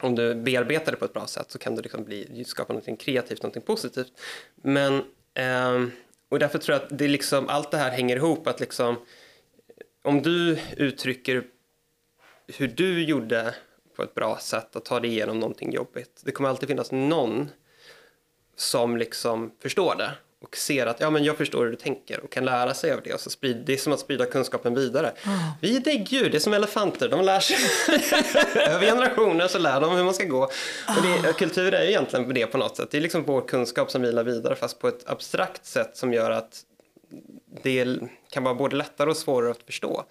[SPEAKER 6] om du bearbetar det på ett bra sätt så kan du liksom bli, skapa något kreativt, något positivt. Men, eh, och därför tror jag att det liksom, allt det här hänger ihop. Att liksom, om du uttrycker hur du gjorde på ett bra sätt att ta dig igenom någonting jobbigt. Det kommer alltid finnas någon som liksom förstår det och ser att ja, men jag förstår hur du tänker och kan lära sig av det. Och så sprid, det är som att sprida kunskapen vidare. Vi är däggdjur, det är som elefanter, de lär sig över generationer så lär de hur man ska gå. Och det, kultur är ju egentligen det på något sätt. Det är liksom vår kunskap som vilar vidare fast på ett abstrakt sätt som gör att det kan vara både lättare och svårare att förstå.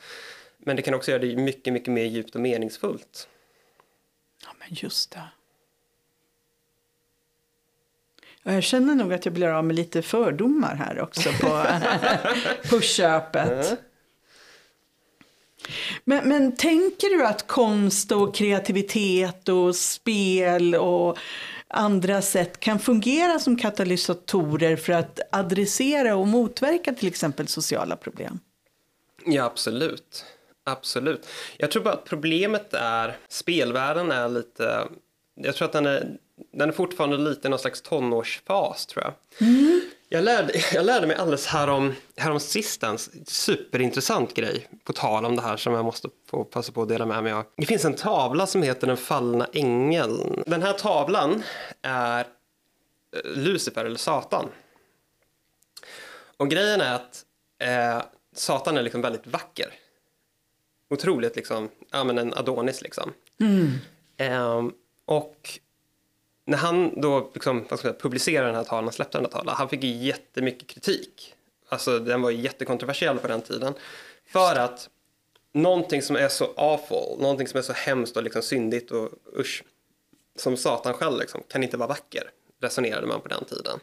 [SPEAKER 6] Men det kan också göra det mycket, mycket mer djupt och meningsfullt.
[SPEAKER 5] Ja, men just det. Ja, Jag känner nog att jag blir av med lite fördomar här också på, på köpet. Men, men tänker du att konst och kreativitet och spel och andra sätt kan fungera som katalysatorer för att adressera och motverka till exempel sociala problem?
[SPEAKER 6] Ja, absolut. Absolut. Jag tror bara att problemet är, spelvärlden är lite, jag tror att den är, den är fortfarande lite i någon slags tonårsfas tror jag. Jag, lärde, jag lärde mig alldeles härom, härom sistens, superintressant grej på tal om det här som jag måste få passa på att dela med mig av. Det finns en tavla som heter Den fallna ängeln. Den här tavlan är eh, Lucifer eller Satan. Och grejen är att eh, Satan är liksom väldigt vacker. Otroligt liksom, ja men en Adonis liksom. Ehm, och när han då liksom, säga, publicerade den här tavlan, släppte den här tavlan, han fick ju jättemycket kritik. Alltså den var ju jättekontroversiell på den tiden. För att någonting som är så awful, någonting som är så hemskt och liksom syndigt och usch, som Satan själv liksom, kan inte vara vacker, resonerade man på den tiden.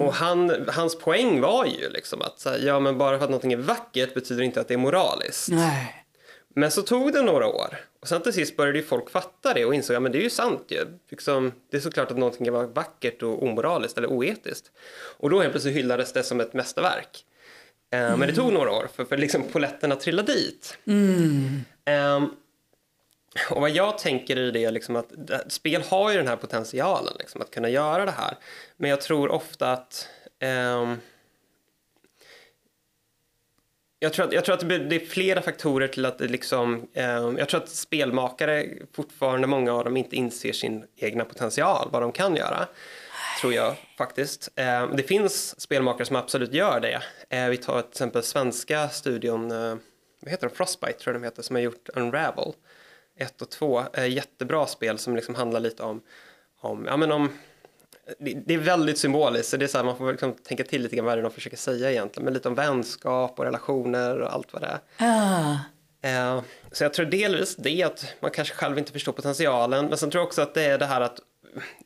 [SPEAKER 6] Och han, hans poäng var ju liksom att här, ja, men bara för att någonting är vackert betyder inte att det är moraliskt.
[SPEAKER 5] Nej.
[SPEAKER 6] Men så tog det några år. Och sen till sist började ju folk fatta det och insåg att ja, det är ju sant ju. Liksom, det är såklart att någonting kan vara vackert och omoraliskt eller oetiskt. Och då helt plötsligt hyllades det som ett mästerverk. Eh, Men det tog några år för, för liksom poletterna trillade dit. Ehm, och vad jag tänker i det är liksom att spel har ju den här potentialen liksom, att kunna göra det här. Men jag tror ofta att ehm, jag tror att, jag tror att det är flera faktorer till att det liksom, eh, jag tror att spelmakare fortfarande, många av dem, inte inser sin egna potential, vad de kan göra. Tror jag faktiskt. Eh, det finns spelmakare som absolut gör det. Eh, vi tar till exempel svenska studion, eh, vad heter de, Frostbite tror jag de heter, som har gjort Unravel 1 och 2. Eh, jättebra spel som liksom handlar lite om, om, ja men om det, det är väldigt symboliskt, så det är så här, man får liksom tänka till lite grann vad de försöker säga egentligen, men lite om vänskap och relationer och allt vad det är.
[SPEAKER 5] Ah.
[SPEAKER 6] Eh, så jag tror delvis det att man kanske själv inte förstår potentialen, men sen tror jag också att det är det här att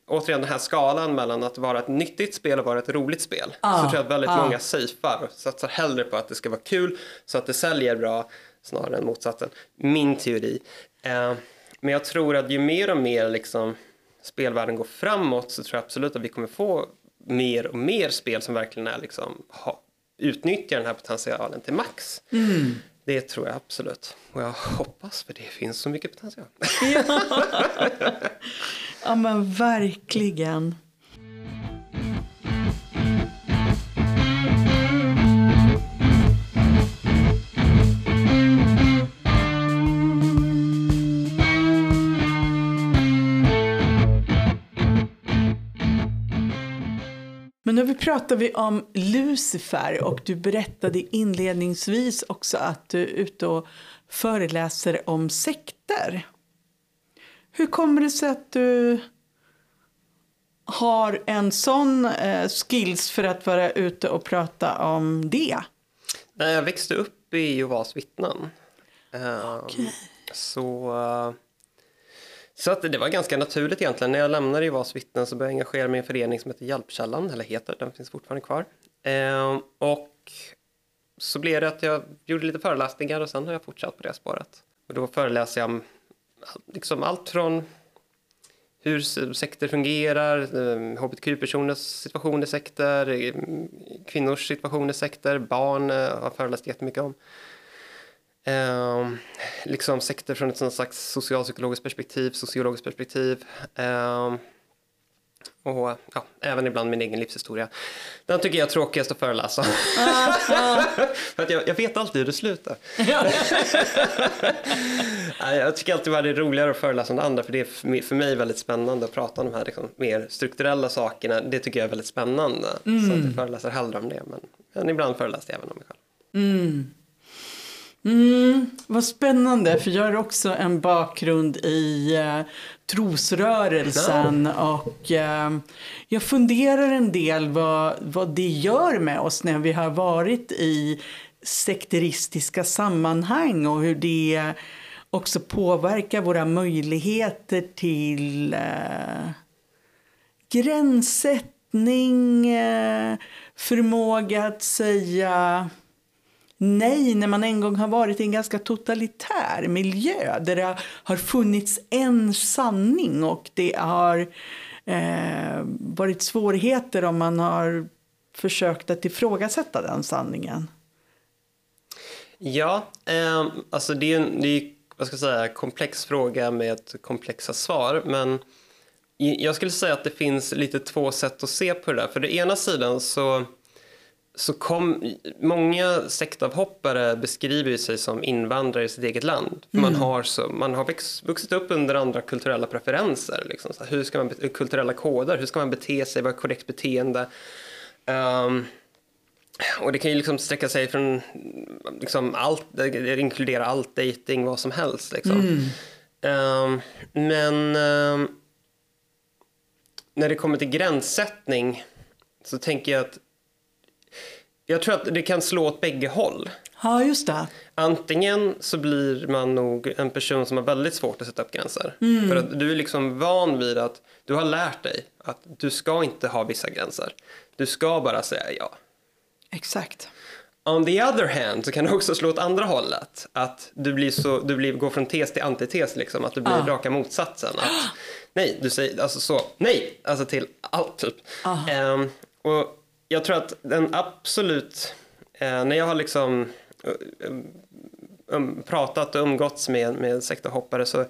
[SPEAKER 6] återigen den här skalan mellan att vara ett nyttigt spel och vara ett roligt spel.
[SPEAKER 5] Ah,
[SPEAKER 6] så tror jag att väldigt
[SPEAKER 5] ah.
[SPEAKER 6] många safear och satsar hellre på att det ska vara kul så att det säljer bra snarare än motsatsen. Min teori. Eh, men jag tror att ju mer och mer liksom, spelvärlden går framåt så tror jag absolut att vi kommer få mer och mer spel som verkligen är liksom, ha, utnyttjar den här potentialen till max. Det tror jag absolut. Och jag hoppas för det finns så mycket potential.
[SPEAKER 5] Ja, men verkligen. Pratar vi om Lucifer och du berättade inledningsvis också att du är ute och föreläser om sekter. Hur kommer det sig att du har en sån eh, skills för att vara ute och prata om det?
[SPEAKER 6] Jag växte upp i Jehovas vittnen. Ehm, Så, eh, så att det var ganska naturligt egentligen. När jag lämnade Jehovas vittnen så började jag engagera mig i en förening som heter Hjälpkällan, eller heter, den finns fortfarande kvar. Eh, Och så blev det att jag gjorde lite föreläsningar och sen har jag fortsatt på det spåret. Och då föreläser jag om liksom allt från hur sekter fungerar, ehm, hbtq-personers situation i sekter, ehm, kvinnors situation i sekter, barn eh, har jag föreläst jättemycket om. Ehm, liksom sekter från ett sånt slags socialpsykologiskt perspektiv, sociologiskt perspektiv. Ehm, och ja, även ibland min egen livshistoria. Den tycker jag är tråkigast att föreläsa. För att jag, jag vet alltid hur det slutar. Jag tycker alltid att det är roligare att föreläsa det andra för det är för mig- väldigt spännande att prata om de här liksom, mer strukturella sakerna. Det tycker jag är väldigt spännande. Så att jag föreläser hellre om det. Men, men ibland föreläser jag även om mig själv.
[SPEAKER 5] Mm, vad spännande, för jag har också en bakgrund i eh, trosrörelsen och eh, jag funderar en del vad, vad det gör med oss när vi har varit i sekteristiska sammanhang och hur det också påverkar våra möjligheter till eh, gränssättning, eh, förmåga att säga nej när man en gång har varit i en ganska totalitär miljö där det har funnits en sanning och det har eh, varit svårigheter om man har försökt att ifrågasätta den sanningen.
[SPEAKER 6] Ja, eh, alltså det är en det är, vad ska jag säga, komplex fråga med komplexa svar. Men jag skulle säga att det finns lite två sätt att se på det där. För det ena sidan så, så kom, många sektavhoppare beskriver sig som invandrare i sitt eget land. För man har, så, man har växt, vuxit upp under andra kulturella preferenser. Liksom. Så hur ska man, kulturella koder, hur ska man bete sig, vad är korrekt beteende? Ehm, och det kan ju liksom sträcka sig från liksom allt, det inkluderar allt, dating, vad som helst. Liksom. Ehm, men ehm, när det kommer till gränssättning så tänker jag att jag tror att det kan slå åt bägge håll.
[SPEAKER 5] Ja, just det.
[SPEAKER 6] Antingen så blir man nog en person som har väldigt svårt att sätta upp gränser. För att du är liksom van vid att du har lärt dig att du ska inte ha vissa gränser. Du ska bara säga ja.
[SPEAKER 5] Exakt.
[SPEAKER 6] On the other hand så kan det också slå åt andra hållet. Att du, blir så, du blir, går från tes till antites, liksom, att du blir
[SPEAKER 5] Ah.
[SPEAKER 6] raka motsatsen. Att, nej, du säger alltså så, nej, alltså till allt typ. Ehm, och jag tror att den absolut, eh, när jag har liksom eh, um, pratat och umgåtts med, med sektorhoppare så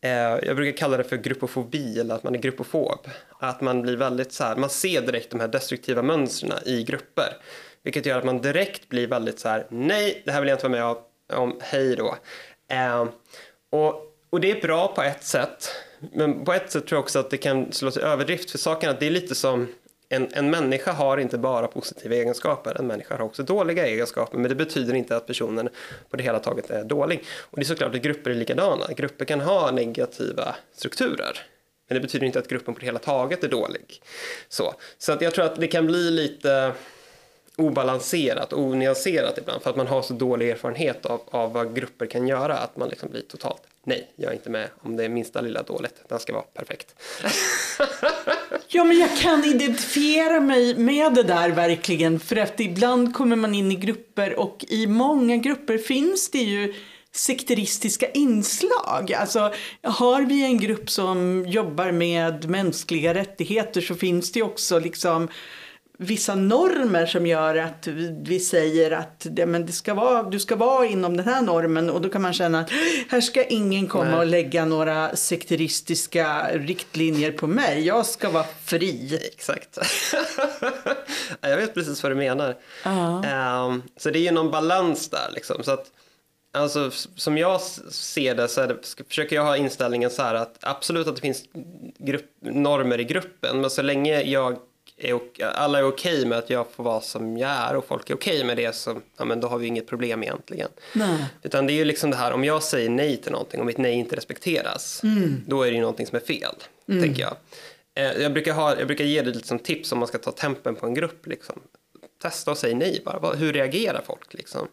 [SPEAKER 6] eh, jag brukar kalla det för gruppofobi eller att man är gruppofob. Att man blir väldigt så här, man ser direkt de här destruktiva mönstren i grupper. Vilket gör att man direkt blir väldigt så här, nej, det här vill jag inte vara med om, om hej då. Eh, och, och det är bra på ett sätt, men på ett sätt tror jag också att det kan slå till överdrift för saken att det är lite som en, en människa har inte bara positiva egenskaper, en människa har också dåliga egenskaper, men det betyder inte att personen på det hela taget är dålig. Och det är såklart att grupper är likadana. Grupper kan ha negativa strukturer, men det betyder inte att gruppen på det hela taget är dålig. Så, så att jag tror att det kan bli lite obalanserat och onyanserat ibland för att man har så dålig erfarenhet av, av vad grupper kan göra att man liksom blir totalt nej, jag är inte med om det är minsta lilla dåligt. Den ska vara perfekt.
[SPEAKER 5] Ja, men jag kan identifiera mig med det där verkligen. För att ibland kommer man in i grupper och i många grupper finns det ju sekteristiska inslag. Alltså, har vi en grupp som jobbar med mänskliga rättigheter så finns det också liksom vissa normer som gör att vi säger att det, men det ska vara, du ska vara inom den här normen och då kan man känna att här ska ingen komma Nej. och lägga några sekteristiska riktlinjer på mig. Jag ska vara fri.
[SPEAKER 6] Exakt. jag vet precis vad du menar. Uh. Um, så det är ju någon balans där liksom. Så att, Alltså, som jag ser det så det, försöker jag ha inställningen så här att absolut att det finns grupp, normer i gruppen men så länge jag är, alla är okej okay med att jag får vara som jag är och folk är okej okay med det så ja, men då har vi inget problem egentligen. Nej. Utan det är ju liksom det här om jag säger nej till någonting och mitt nej inte respekteras mm. då är det ju någonting som är fel, mm. tänker jag. Eh, jag brukar, ha, jag brukar ge det lite som tips om man ska ta tempen på en grupp. Liksom. Testa och säg nej bara. Hur reagerar folk? Liksom?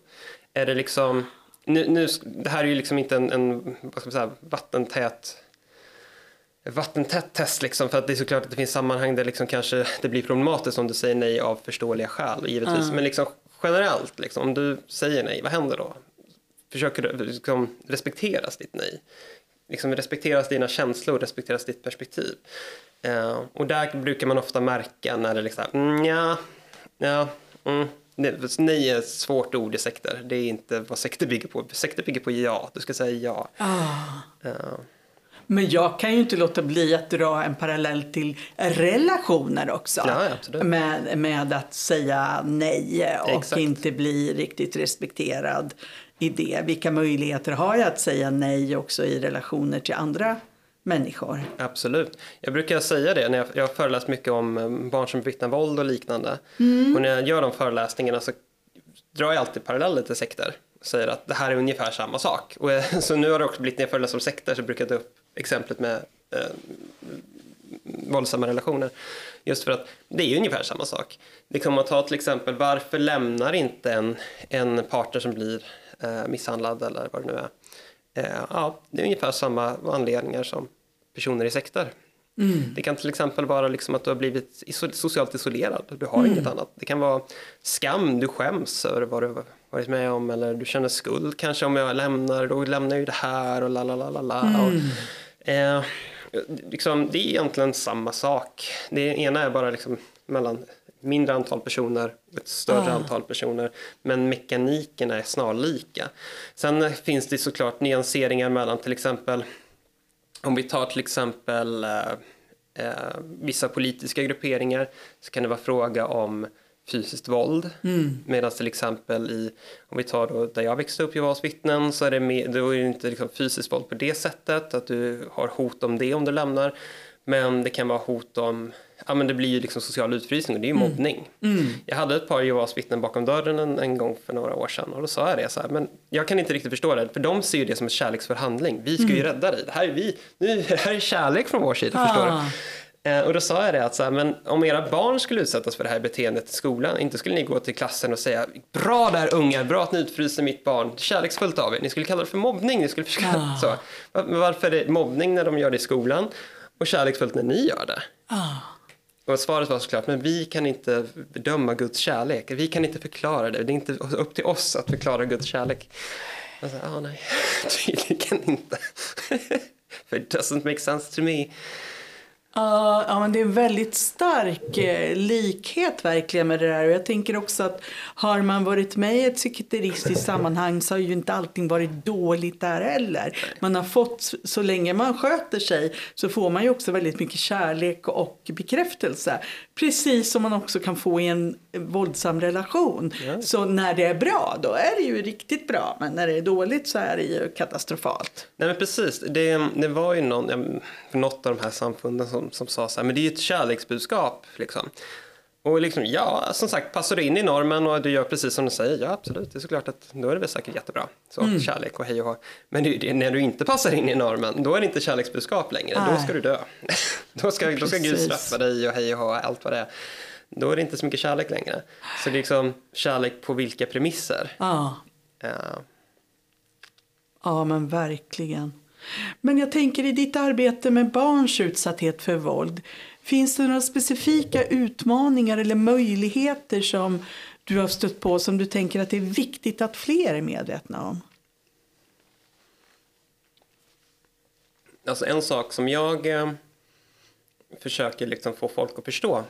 [SPEAKER 6] Är det liksom... Nu, nu, det här är ju liksom inte en, en vad ska man säga, vattentät vattentätt test liksom, för att det är såklart att det finns sammanhang där liksom kanske det blir problematiskt om du säger nej av förståeliga skäl givetvis. Mm. Men liksom generellt, liksom, om du säger nej, vad händer då? Försöker du liksom, respekteras ditt nej? Liksom, respekteras dina känslor, respekteras ditt perspektiv? Uh, och där brukar man ofta märka när det liksom, mm, ja, ja, mm. Nej är ett svårt ord i sekter. Det är inte vad sekter bygger på. Sekter bygger på ja. Du ska säga ja.
[SPEAKER 5] Oh. Uh. Men jag kan ju inte låta bli att dra en parallell till relationer också.
[SPEAKER 6] Ja,
[SPEAKER 5] med, med att säga nej och Exakt. inte bli riktigt respekterad i det. Vilka möjligheter har jag att säga nej också i relationer till andra människor?
[SPEAKER 6] Absolut. Jag brukar säga det när jag, jag har föreläst mycket om eh, barn som bevittnar våld och liknande. Mm. Och när jag gör de föreläsningarna så drar jag alltid paralleller till sekter säger att det här är ungefär samma sak. Och, så nu har det också blivit, när jag föreläser om sekter så brukar jag ta upp exemplet med eh, våldsamma relationer. Just för att det är ungefär samma sak. Det kommer att ta till exempel varför lämnar inte en, en partner som blir eh, misshandlad eller vad det nu är. Eh, ja, det är ungefär samma anledningar som personer i sekter. Mm. Det kan till exempel vara liksom att du har blivit socialt isolerad. Du har mm. inget annat. Det kan vara skam, du skäms över vad du varit med om eller du känner skuld kanske om jag lämnar, då lämnar jag ju det här och la la la la la. Eh, liksom, det är egentligen samma sak. Det ena är bara liksom mellan mindre antal personer och ett större ah. antal personer. Men mekanikerna är snarlika. Sen finns det såklart nyanseringar mellan till exempel om vi tar till exempel eh, eh, vissa politiska grupperingar så kan det vara fråga om fysiskt våld. Mm. Medan till exempel i, om vi tar då där jag växte upp, Jehovas vittnen, så är det, med, då är det inte liksom fysiskt våld på det sättet, att du har hot om det om du lämnar. Men det kan vara hot om, ja men det blir ju liksom social utfrysning och det är ju mm. mobbning. Mm. Jag hade ett par Jehovas vittnen bakom dörren en, en, gång för några år sedan och då sa jag det så här, men jag kan inte riktigt förstå det, för de ser ju det som en kärleksförhandling. Vi ska ju mm. rädda dig, det här är vi, nu, det här är kärlek från vår sida, ah. förstår du? Eh, och då sa jag det att så här, men om era barn skulle utsättas för det här beteendet i skolan, inte skulle ni gå till klassen och säga bra där ungar, bra att ni utfryser mitt barn, kärleksfullt av er. Ni skulle kalla det för mobbning. Ni skulle försöka, ah. så. Varför är det mobbning när de gör det i skolan och kärleksfullt när ni gör det? Ah. Och svaret var såklart, men vi kan inte bedöma Guds kärlek. Vi kan inte förklara det. Det är inte upp till oss att förklara Guds kärlek. Jag sa, ah, nej, tydligen inte. För it doesn't make sense to me.
[SPEAKER 5] Uh, ja, men det är en väldigt stark eh, likhet verkligen med det där. Och jag tänker också att har man varit med i ett sekteristiskt sammanhang så har ju inte allting varit dåligt där heller. Man har fått, så länge man sköter sig så får man ju också väldigt mycket kärlek och bekräftelse. Precis som man också kan få i en våldsam relation. Ja. Så när det är bra då är det ju riktigt bra. Men när det är dåligt så är det ju katastrofalt.
[SPEAKER 6] Nej men precis. Det, det var ju någon, något av de här samfunden som som, sa så här, men det är ju ett kärleksbudskap. Liksom. Och liksom, ja, som sagt, passar du in i normen och du gör precis som du säger, ja absolut, det är såklart att då är det väl säkert jättebra. Så mm. kärlek och hej och hå. Men det, det, när du inte passar in i normen, då är det inte kärleksbudskap längre, Nej. då ska du dö. då, ska, då ska Gud straffa dig och hej och hå, allt vad det är. då är det inte så mycket kärlek längre. Så det är liksom kärlek på vilka premisser.
[SPEAKER 5] Ja.
[SPEAKER 6] Eh,
[SPEAKER 5] Ja, men verkligen. Men jag tänker i ditt arbete med barns utsatthet för våld. Finns det några specifika utmaningar eller möjligheter som du har stött på som du tänker att det är viktigt att fler är medvetna om?
[SPEAKER 6] Alltså en sak som jag eh, försöker liksom få folk att förstå.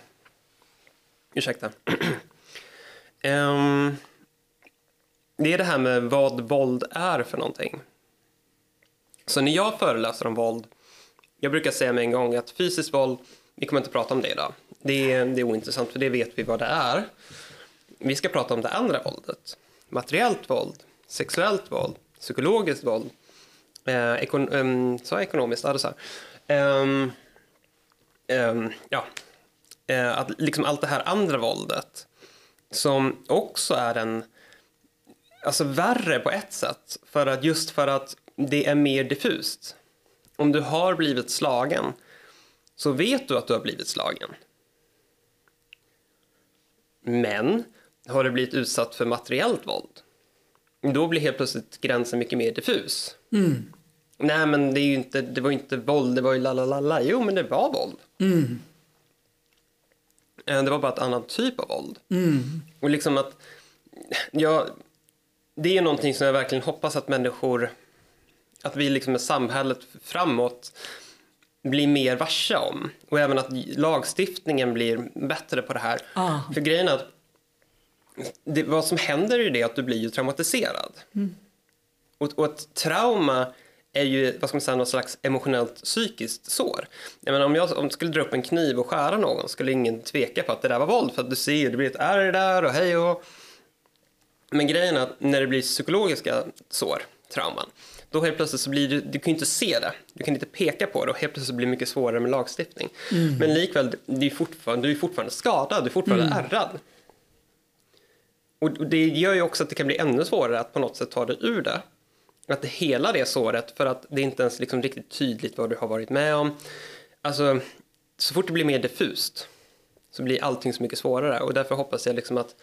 [SPEAKER 6] Ursäkta. um, det är det här med vad våld är för någonting. Så när jag föreläser om våld, jag brukar säga med en gång att fysiskt våld, vi kommer inte prata om det idag. Det är, det är ointressant för det vet vi vad det är. Vi ska prata om det andra våldet. Materiellt våld, sexuellt våld, psykologiskt våld, eh, ekon, ehm, um, så ekonomiskt, ja det sa jag. Ehm, ehm, ja, eh, att liksom allt det här andra våldet som också är en, alltså värre på ett sätt, för att just för att det är mer diffust. Om du har blivit slagen så vet du att du har blivit slagen. Men har du blivit utsatt för materiellt våld, då blir helt plötsligt gränsen mycket mer diffus. Nej, men det, är ju inte, det var ju inte våld, det var ju la la la la. Jo, men det var våld. Eh, Det var bara ett annat typ av våld. Och liksom att, ja, det är någonting som jag verkligen hoppas att människor, att vi liksom med samhället framåt blir mer varse om. Och även att lagstiftningen blir bättre på det här.
[SPEAKER 5] Ah.
[SPEAKER 6] För grejen är att det, vad som händer är det att du blir ju traumatiserad. Och, och ett trauma är ju vad ska man säga, något slags emotionellt psykiskt sår. Jag menar, om jag om jag skulle dra upp en kniv och skära någon skulle ingen tveka på att det där var våld. För att du ser, det blir ett ärr där och hej och... Men grejen är att när det blir psykologiska sår, trauman, då helt plötsligt så blir du, du kan ju inte se det, du kan inte peka på det och helt plötsligt blir det mycket svårare med lagstiftning. Men likväl, det är fortfarande, du är fortfarande skadad, du är fortfarande ärrad. Och och det gör ju också att det kan bli ännu svårare att på något sätt ta dig ur det. Att hela det såret, för att det är inte ens liksom riktigt tydligt vad du har varit med om. Alltså, så fort det blir mer diffust så blir allting så mycket svårare. Och därför hoppas jag liksom att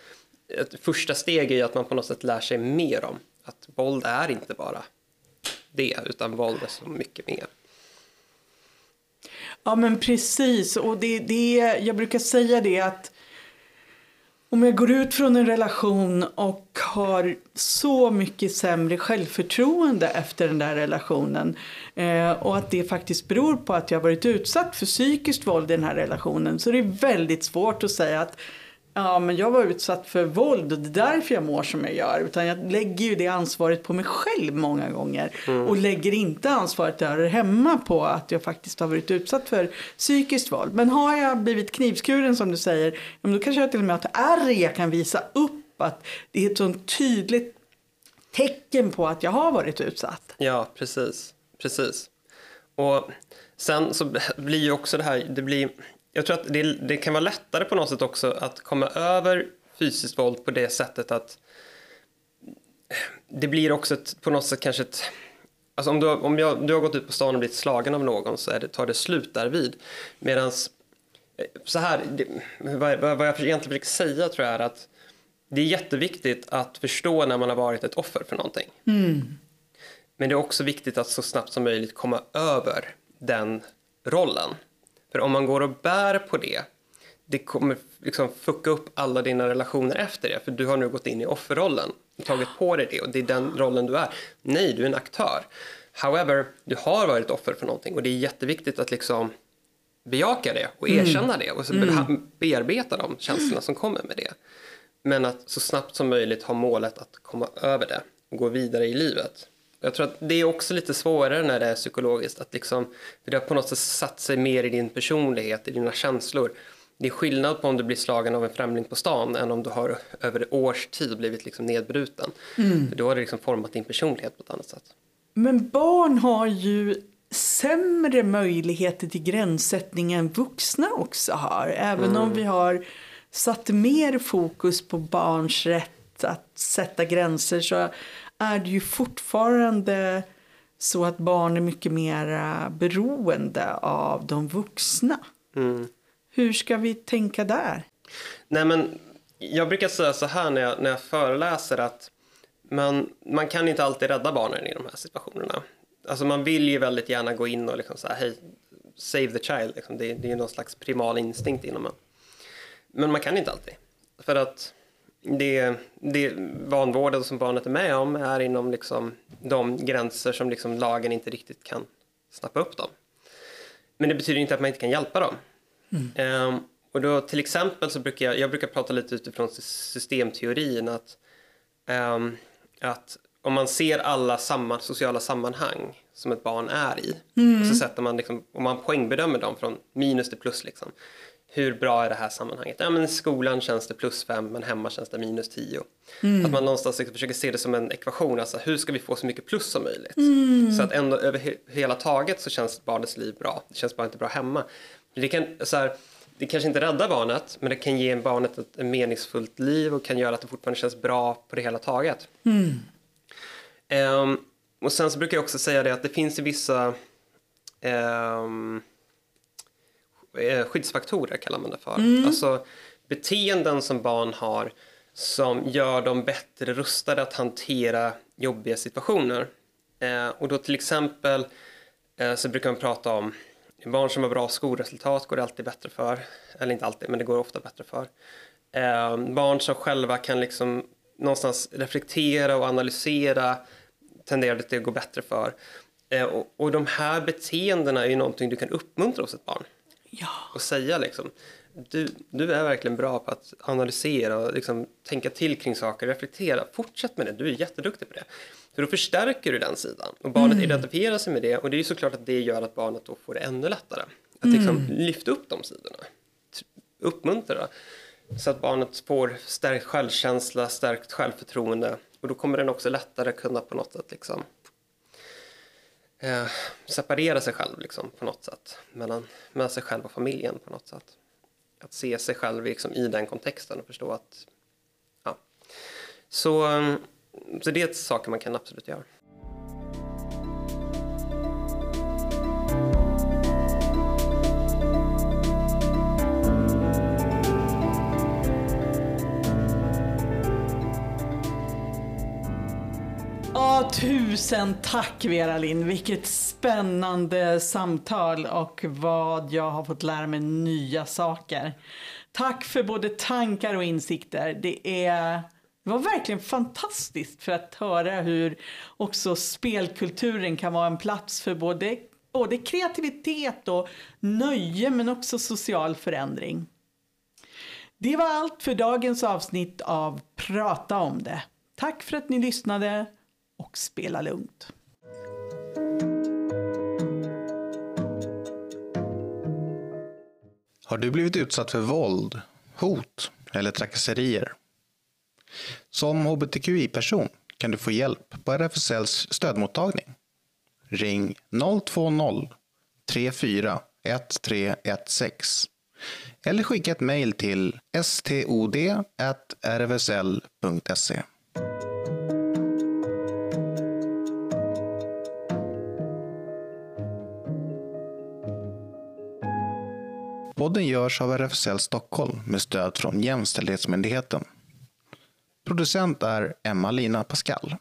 [SPEAKER 6] ett första steg är att man på något sätt lär sig mer om att våld är inte bara det, utan valde så mycket mer.
[SPEAKER 5] Ja men precis och det, det, jag brukar säga det att om jag går ut från en relation och har så mycket sämre självförtroende efter den där relationen eh, och att det faktiskt beror på att jag varit utsatt för psykiskt våld i den här relationen så det är väldigt svårt att säga att ja, men jag var utsatt för våld och det är därför jag mår som jag gör. Utan jag lägger ju det ansvaret på mig själv många gånger. Och lägger inte ansvaret där hemma på att jag faktiskt har varit utsatt för psykiskt våld. Men har jag blivit knivskuren som du säger, ja, då kanske jag till och med har ett ärr jag kan visa upp att det är ett sånt tydligt tecken på att jag har varit utsatt.
[SPEAKER 6] Ja, precis. Precis. Och sen så blir ju också det här, det blir, jag tror att det, det kan vara lättare på något sätt också att komma över fysiskt våld på det sättet att det blir också ett, på något sätt kanske ett Alltså om, du, har- om jag, du har gått ut på stan och blivit slagen av någon så är det, tar det slut där vid. Medan så här, det, vad, vad jag egentligen försöker säga tror jag är att det är jätteviktigt att förstå när man har varit ett offer för någonting. Men det är också viktigt att så snabbt som möjligt komma över den rollen. För om man går och bär på det, det kommer liksom fucka upp alla dina relationer efter det. För du har nu gått in i offerrollen och tagit på dig det och det är den rollen du är. Nej, du är en aktör. However, du har varit offer för någonting och det är jätteviktigt att liksom bejaka det och erkänna det och så be- bearbeta de känslorna som kommer med det. Men att så snabbt som möjligt ha målet att komma över det och gå vidare i livet. Jag tror att det är också lite svårare när det är psykologiskt. Att liksom, det har på något sätt satt sig mer i din personlighet, i dina känslor. Det är skillnad på om du blir slagen av en främling på stan än om du har över års tid blivit liksom nedbruten. För då har det liksom format din personlighet på ett annat sätt.
[SPEAKER 5] Men barn har ju sämre möjligheter till gränssättning än vuxna också har. Även om vi har satt mer fokus på barns rätt att sätta gränser så är det ju fortfarande så att barn är mycket mer beroende av de vuxna. Hur ska vi tänka där?
[SPEAKER 6] Nej, men jag brukar säga så här när jag, när jag föreläser att man, man kan inte alltid rädda barnen i de här situationerna. Alltså man vill ju väldigt gärna gå in och liksom säga hej, save the child. Liksom. Det, det är någon slags primal instinkt inom en. Men man kan inte alltid. För att det, det vanvårdade som barnet är med om är inom liksom de gränser som liksom lagen inte riktigt kan snappa upp dem. Men det betyder inte att man inte kan hjälpa dem. Mm. Um, och då till exempel så brukar jag, jag brukar prata lite utifrån systemteorin att, um, att om man ser alla samma, sociala sammanhang som ett barn är i, mm. och så sätter man liksom, om man poängbedömer dem från minus till plus liksom, hur bra är det här sammanhanget? Ja, men I skolan känns det plus fem, men hemma känns det minus tio. Mm. Att man någonstans liksom försöker se det som en ekvation, alltså hur ska vi få så mycket plus som möjligt? Mm. Så att ändå över he hela taget så känns barnets liv bra. Det känns bara inte bra hemma. Det, kan, så här, det kanske inte räddar barnet, men det kan ge barnet ett, ett meningsfullt liv och kan göra att det fortfarande känns bra på det hela taget. Mm. Um, och sen så brukar jag också säga det att det finns ju vissa um, skyddsfaktorer kallar man det för. Mm. Alltså beteenden som barn har som gör dem bättre rustade att hantera jobbiga situationer. Eh, och då till exempel eh, så brukar man prata om barn som har bra skolresultat går det alltid bättre för. Eller inte alltid, men det går ofta bättre för. Eh, barn som själva kan liksom någonstans reflektera och analysera tenderar det att gå bättre för. Eh, och, och de här beteendena är ju någonting du kan uppmuntra hos ett barn.
[SPEAKER 5] Ja.
[SPEAKER 6] Och säga liksom, du, du är verkligen bra på att analysera och liksom tänka till kring saker, reflektera. Fortsätt med det, du är jätteduktig på det. För då förstärker du den sidan och barnet mm. identifierar sig med det och det är ju såklart att det gör att barnet då får det ännu lättare. Att liksom mm. lyfta upp de sidorna, uppmuntra så att barnet får stärkt självkänsla, stärkt självförtroende och då kommer den också lättare kunna på något sätt liksom eh, separera sig själv liksom, på något sätt mellan, med sig själv och familjen på något sätt. Att se sig själv liksom, i den kontexten och förstå att ja. Så, eh, så det är saker man kan absolut göra.
[SPEAKER 5] Tusen tack Vera Lind. Vilket spännande samtal och vad jag har fått lära mig nya saker. Tack för både tankar och insikter. Det, är, det var verkligen fantastiskt för att höra hur också spelkulturen kan vara en plats för både, både kreativitet och nöje men också social förändring. Det var allt för dagens avsnitt av Prata om det. Tack för att ni lyssnade och spela lugnt.
[SPEAKER 7] Har du blivit utsatt för våld, hot eller trakasserier? Som hbtqi-person kan du få hjälp på RFSLs stödmottagning. Ring 020 34 1316 eller skicka ett mejl till stod.rfsl.se. Podden görs av RFSL Stockholm med stöd från Jämställdhetsmyndigheten. Producent är Emma-Lina Pascal.